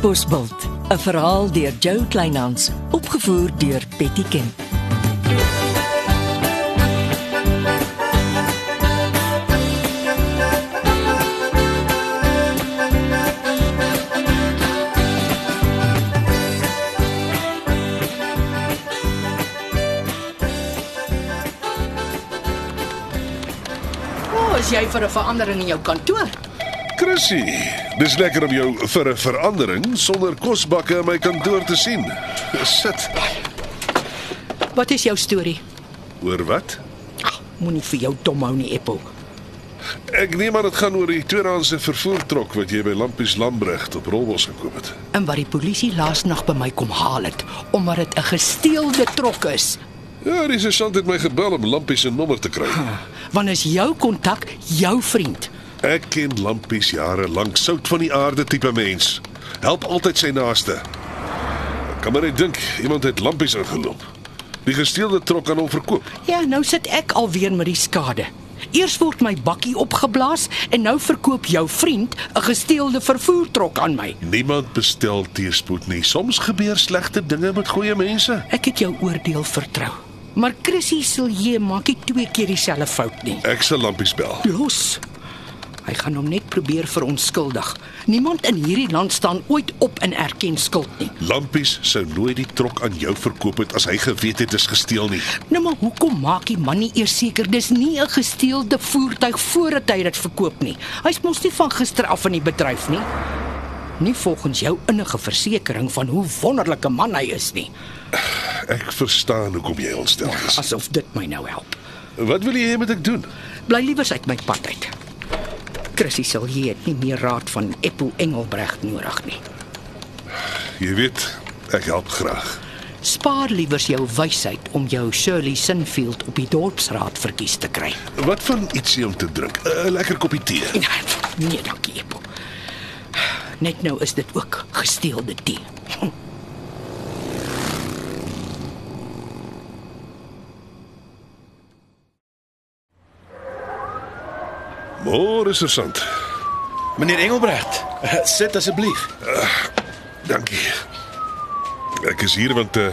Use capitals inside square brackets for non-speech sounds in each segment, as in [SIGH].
Katbosveld, 'n verhaal deur Jo Kleinhans, opgevoer deur Betty Kemp. O, is jy vir 'n verandering in jou kantoor? Chrissy, dis lekker om jou vir 'n verandering sonder kosbakke in my kantoor te sien. Sit. Wat is jou storie? Oor wat? Ag, moenie vir jou dom hou nie, Eppo. Ek neem aan dit gaan oor die tweedehandse vervoertrok wat jy by Lampies Lambrecht op Rolbos gekoop het. En wat die polisie laasnag by my kom haal het omdat dit 'n gesteelde trok is. Ja, die sergeant het my gebel om Lampies se nommer te kry. Want is jou kontak jou vriend? Ek ken Lampies jare lank, sout van die aarde tipe mens. Help altyd sy naaste. Ek kan maar net dink iemand het Lampies ingeloop. Die gesteelde trok aan hom verkoop. Ja, nou sit ek alweer met die skade. Eers word my bakkie opgeblaas en nou verkoop jou vriend 'n gesteelde vervoertrok aan my. Niemand bestel teëspoed nie. Soms gebeur slegte dinge met goeie mense. Ek het jou oordeel vertrou. Maar Chrissy Silje maak nie twee keer dieselfde fout nie. Ek sal Lampies bel. Los. Hy gaan hom net probeer verontskuldig. Niemand in hierdie land staan ooit op en erken skuld nie. Lampies sou nooit die trok aan jou verkoop het as hy geweet het dit is gesteel nie. Nou maar hoekom maak die man nie eers seker dis nie 'n gesteelde voertuig voordat hy dit verkoop nie? Hy's mos nie van gister af in die bedryf nie. Nie volgens jou innige versekering van hoe wonderlike man hy is nie. Ek verstaan hoekom jy ontstel is. Asof dit my nou help. Wat wil jy hê moet ek doen? Bly liewer uit my pad uit. Chrissy sal hier het nie meer raad van Eppo Engelbregt nodig nie. Jy weet, ek help graag. Spaar liewer jou wysheid om jou Shirley Sinfield op die dorpsraad verkies te kry. Wat van ietsie om te drink? 'n Lekker koppie tee. Nee, nee, dankie, Eppo. Net nou is dit ook gesteelde tee. Môre sergeant. Meneer Engelbrecht, sit asseblief. Dankie. Ek is hier want uh,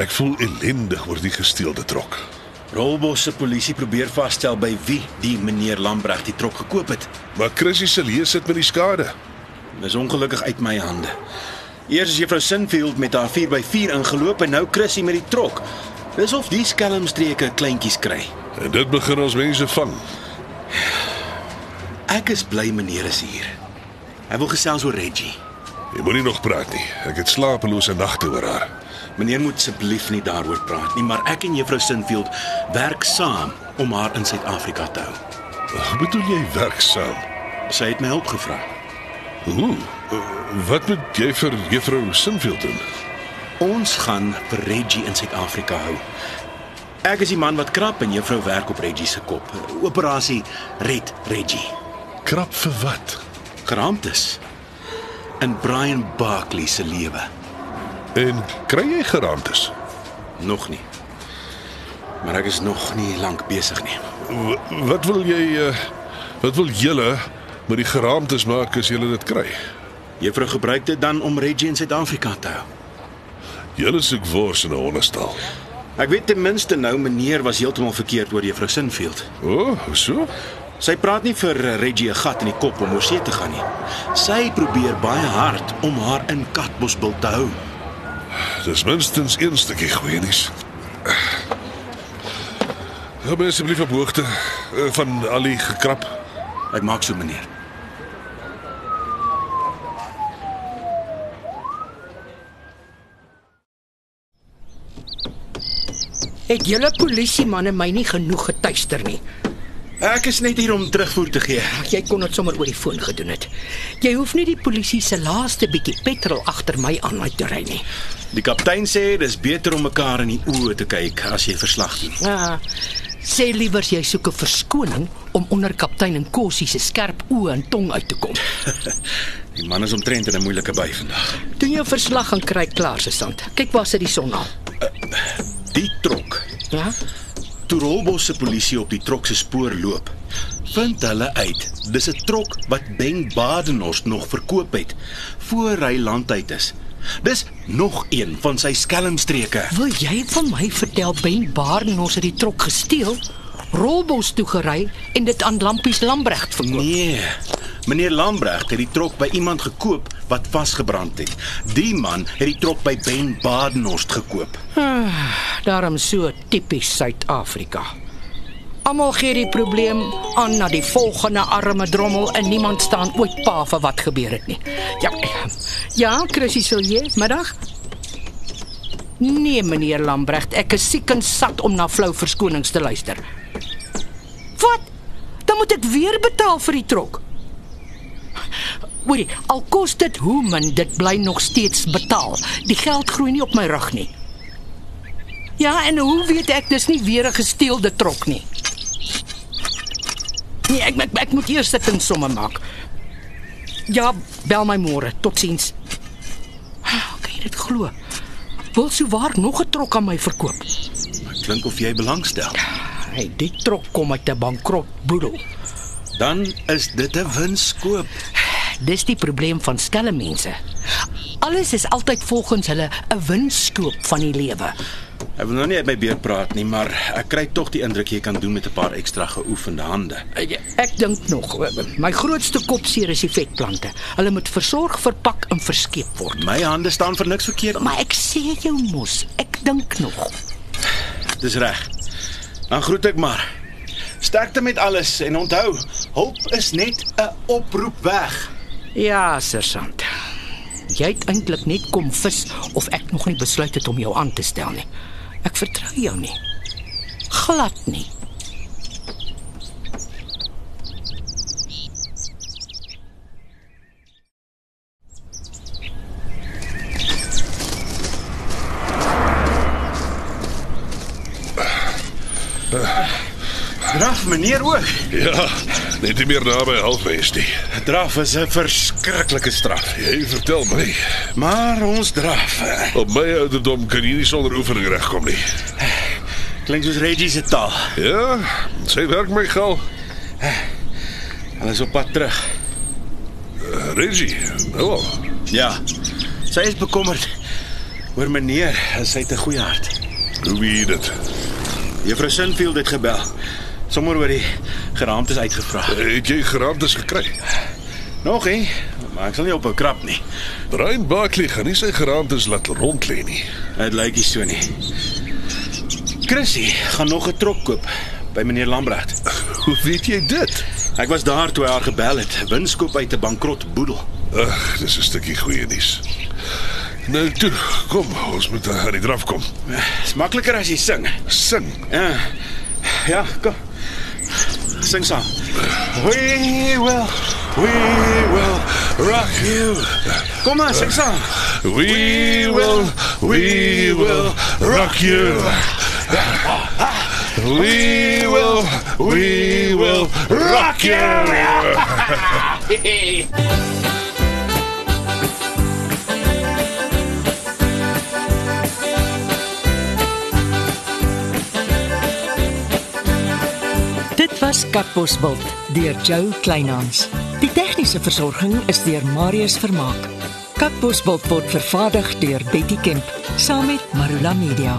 ek voel ellendig oor die gesteelde trok. Rolbos se polisie probeer vasstel by wie die meneer Lambrecht die trok gekoop het. Maar Chrissy se lees sit met die skade. Dis ongelukkig uit my hande. Eers is juffrou Sinfield met haar 4x4 ingeloop en nou Chrissy met die trok. Dis of die skelmstreke kleintjies kry. En dit begin ons mense vang. Ek is bly meneer is hier. Hy wil gesels oor Reggie. Jy moenie nog praat nie. Ek het slapelose nagte oor haar. Meneer moet asseblief nie daaroor praat nie, maar ek en juffrou Sinfield werk saam om haar in Suid-Afrika te hou. Hoe bedoel jy werksaam? Sy het my hulp gevra. Hoe? Wat moet jy vir juffrou Sinfield doen? Ons gaan vir Reggie in Suid-Afrika hou. Ek is die man wat krap en juffrou werk op Reggie se kop. Operasie Red Reggie. Krap vir wat? Geraamtes in Brian Barkley se lewe. En kry jy geraamtes? Nog nie. Maar ek is nog nie lank besig nie. W wat wil jy uh, wat wil julle met die geraamtes maak as julle dit kry? Juffrou gebruik dit dan om Reggie in Suid-Afrika te hou. Julle soek wors in 'n hondestal. Ek weet ten minste nou meneer was heeltemal verkeerd oor juffrou Sinfield. O, oh, so? Sy praat nie vir Reggie 'n gat in die kop om oor see te gaan nie. Sy probeer baie hard om haar in Katbosbil te hou. Dis minstens een stukkie goeie nuus. Hou my asseblief op hoogte eh, van al die gekrap. Ek maak so meneer. Het julle polisiemanne my nie genoeg getuister nie. Ek is net hier om terugvoer te gee. Ag, Jy kon dit sommer oor die foon gedoen het. Jy hoef nie die polisie se laaste bietjie petrol agter my aan uit te ry nie. Die kaptein sê dis beter om mekaar in die oë te kyk as jy verslag doen. Ja. Sê liewer jy soek 'n verskoning om onder kaptein en Kossie se skerp oë en tong uit te kom. [LAUGHS] Die man is omtrent in 'n moeilike by vandag. Doen jou verslag en kry klaar se stand. Kyk waar sit die son al. Die trok. Ja? Toe Rolbos se polisie op die trok se spoor loop, vind hulle uit. Dis 'n trok wat Ben Badenhorst nog verkoop het voor hy land uit is. Dis nog een van sy skelmstreke. Wil jy van my vertel Ben Baardenhorst het die trok gesteel, Rolbos toe gery en dit aan Lampies Lambregt verkoop? Nee. Meneer Lambrecht het die trok by iemand gekoop wat vasgebrand het. Die man het die trok by Ben Badenhorst gekoop. Daarom so tipies Suid-Afrika. Almal gee die probleem aan na die volgende arme drommel en niemand staan ooit pa vir wat gebeur het nie. Ja. Ja, Chrissy Silje, middag. Nee, meneer Lambrecht, ek is siek en sat om na flou verskonings te luister. Wat? Dan moet ek weer betaal vir die trok. Hoorie, al kos dit hoe min, dit bly nog steeds betaal. Die geld groei nie op my rug nie. Ja, en hoe weet ek dis nie weer 'n gesteelde trok nie? Nee, ek ek, ek moet eers dit in somme maak. Ja, bel my môre. Totsiens. Ah, Kan jy dit glo? Wil sou waar nog 'n trok aan my verkoop. Klink of jy belangstel. Hey, die trok kom uit 'n bankrot boedel. Dan is dit 'n winskoop. Dis die probleem van skelmmense. Alles is altyd volgens hulle 'n winskoop van die lewe. Ek wil nou nie uit my beer praat nie, maar ek kry tog die indruk jy kan doen met 'n paar ekstra geoefende hande. Ek, ek dink nog, my grootste kopseer is die vetplante. Hulle moet versorg, verpak en verskeep word. My hande staan vir niks verkeerd. Maar ek sê jou mos, ek dink nog. Dis reg. Dan groet ek maar. Sterkte met alles en onthou, hulp is net 'n oproep weg. Ja, sergeant. Jy het eintlik net kom vis of ek nog nie besluit het om jou aan te stel nie. Ek vertrou jou nie. Glad nie. Draf meneer ook. Ja, net nie meer naby halfwys nie. Draf is 'n verskriklike straf. Jy vertel my. Maar ons draf. Op my ouderdom kan jy nie sonder oefening regkom nie. Klink soos Reggie se taal. Ja, sy werk my gal. Hulle is op pad terug. Uh, Reggie, nou al. Ja. Sy is bekommerd oor meneer, sy het 'n goeie hart. Hoe weet dit? Juffrou Sinfield het gebel. Sommer oor die geraamtes uitgevra. Het jy geraamtes gekry? Nog hè, maar ek sal nie op 'n krap nie. Brian Barkley gaan nie sy geraamtes laat rond lê nie. Dit lyk nie so nie. Chrissy gaan nog 'n trok koop by meneer Lambrecht. Hoe weet jy dit? Ek was daar toe hy haar gebel het. Winskoop uit 'n bankrot boedel. Ag, dis 'n stukkie goeie nuus. Nou toe, kom, ons moet uh, aan die draf kom. Dis makliker as jy sing. Sing. Ja. Ja, kom. Sing song. We will, we will rock you. Kom maar, sing song. We will, we will rock you. We will, we will rock you. [LAUGHS] [LAUGHS] was Katbosveld deur Jo Kleinhans. Die tegniese versorging is deur Marius Vermaak. Katbosveld word vervaardig deur Betty Kemp saam met Marula Media.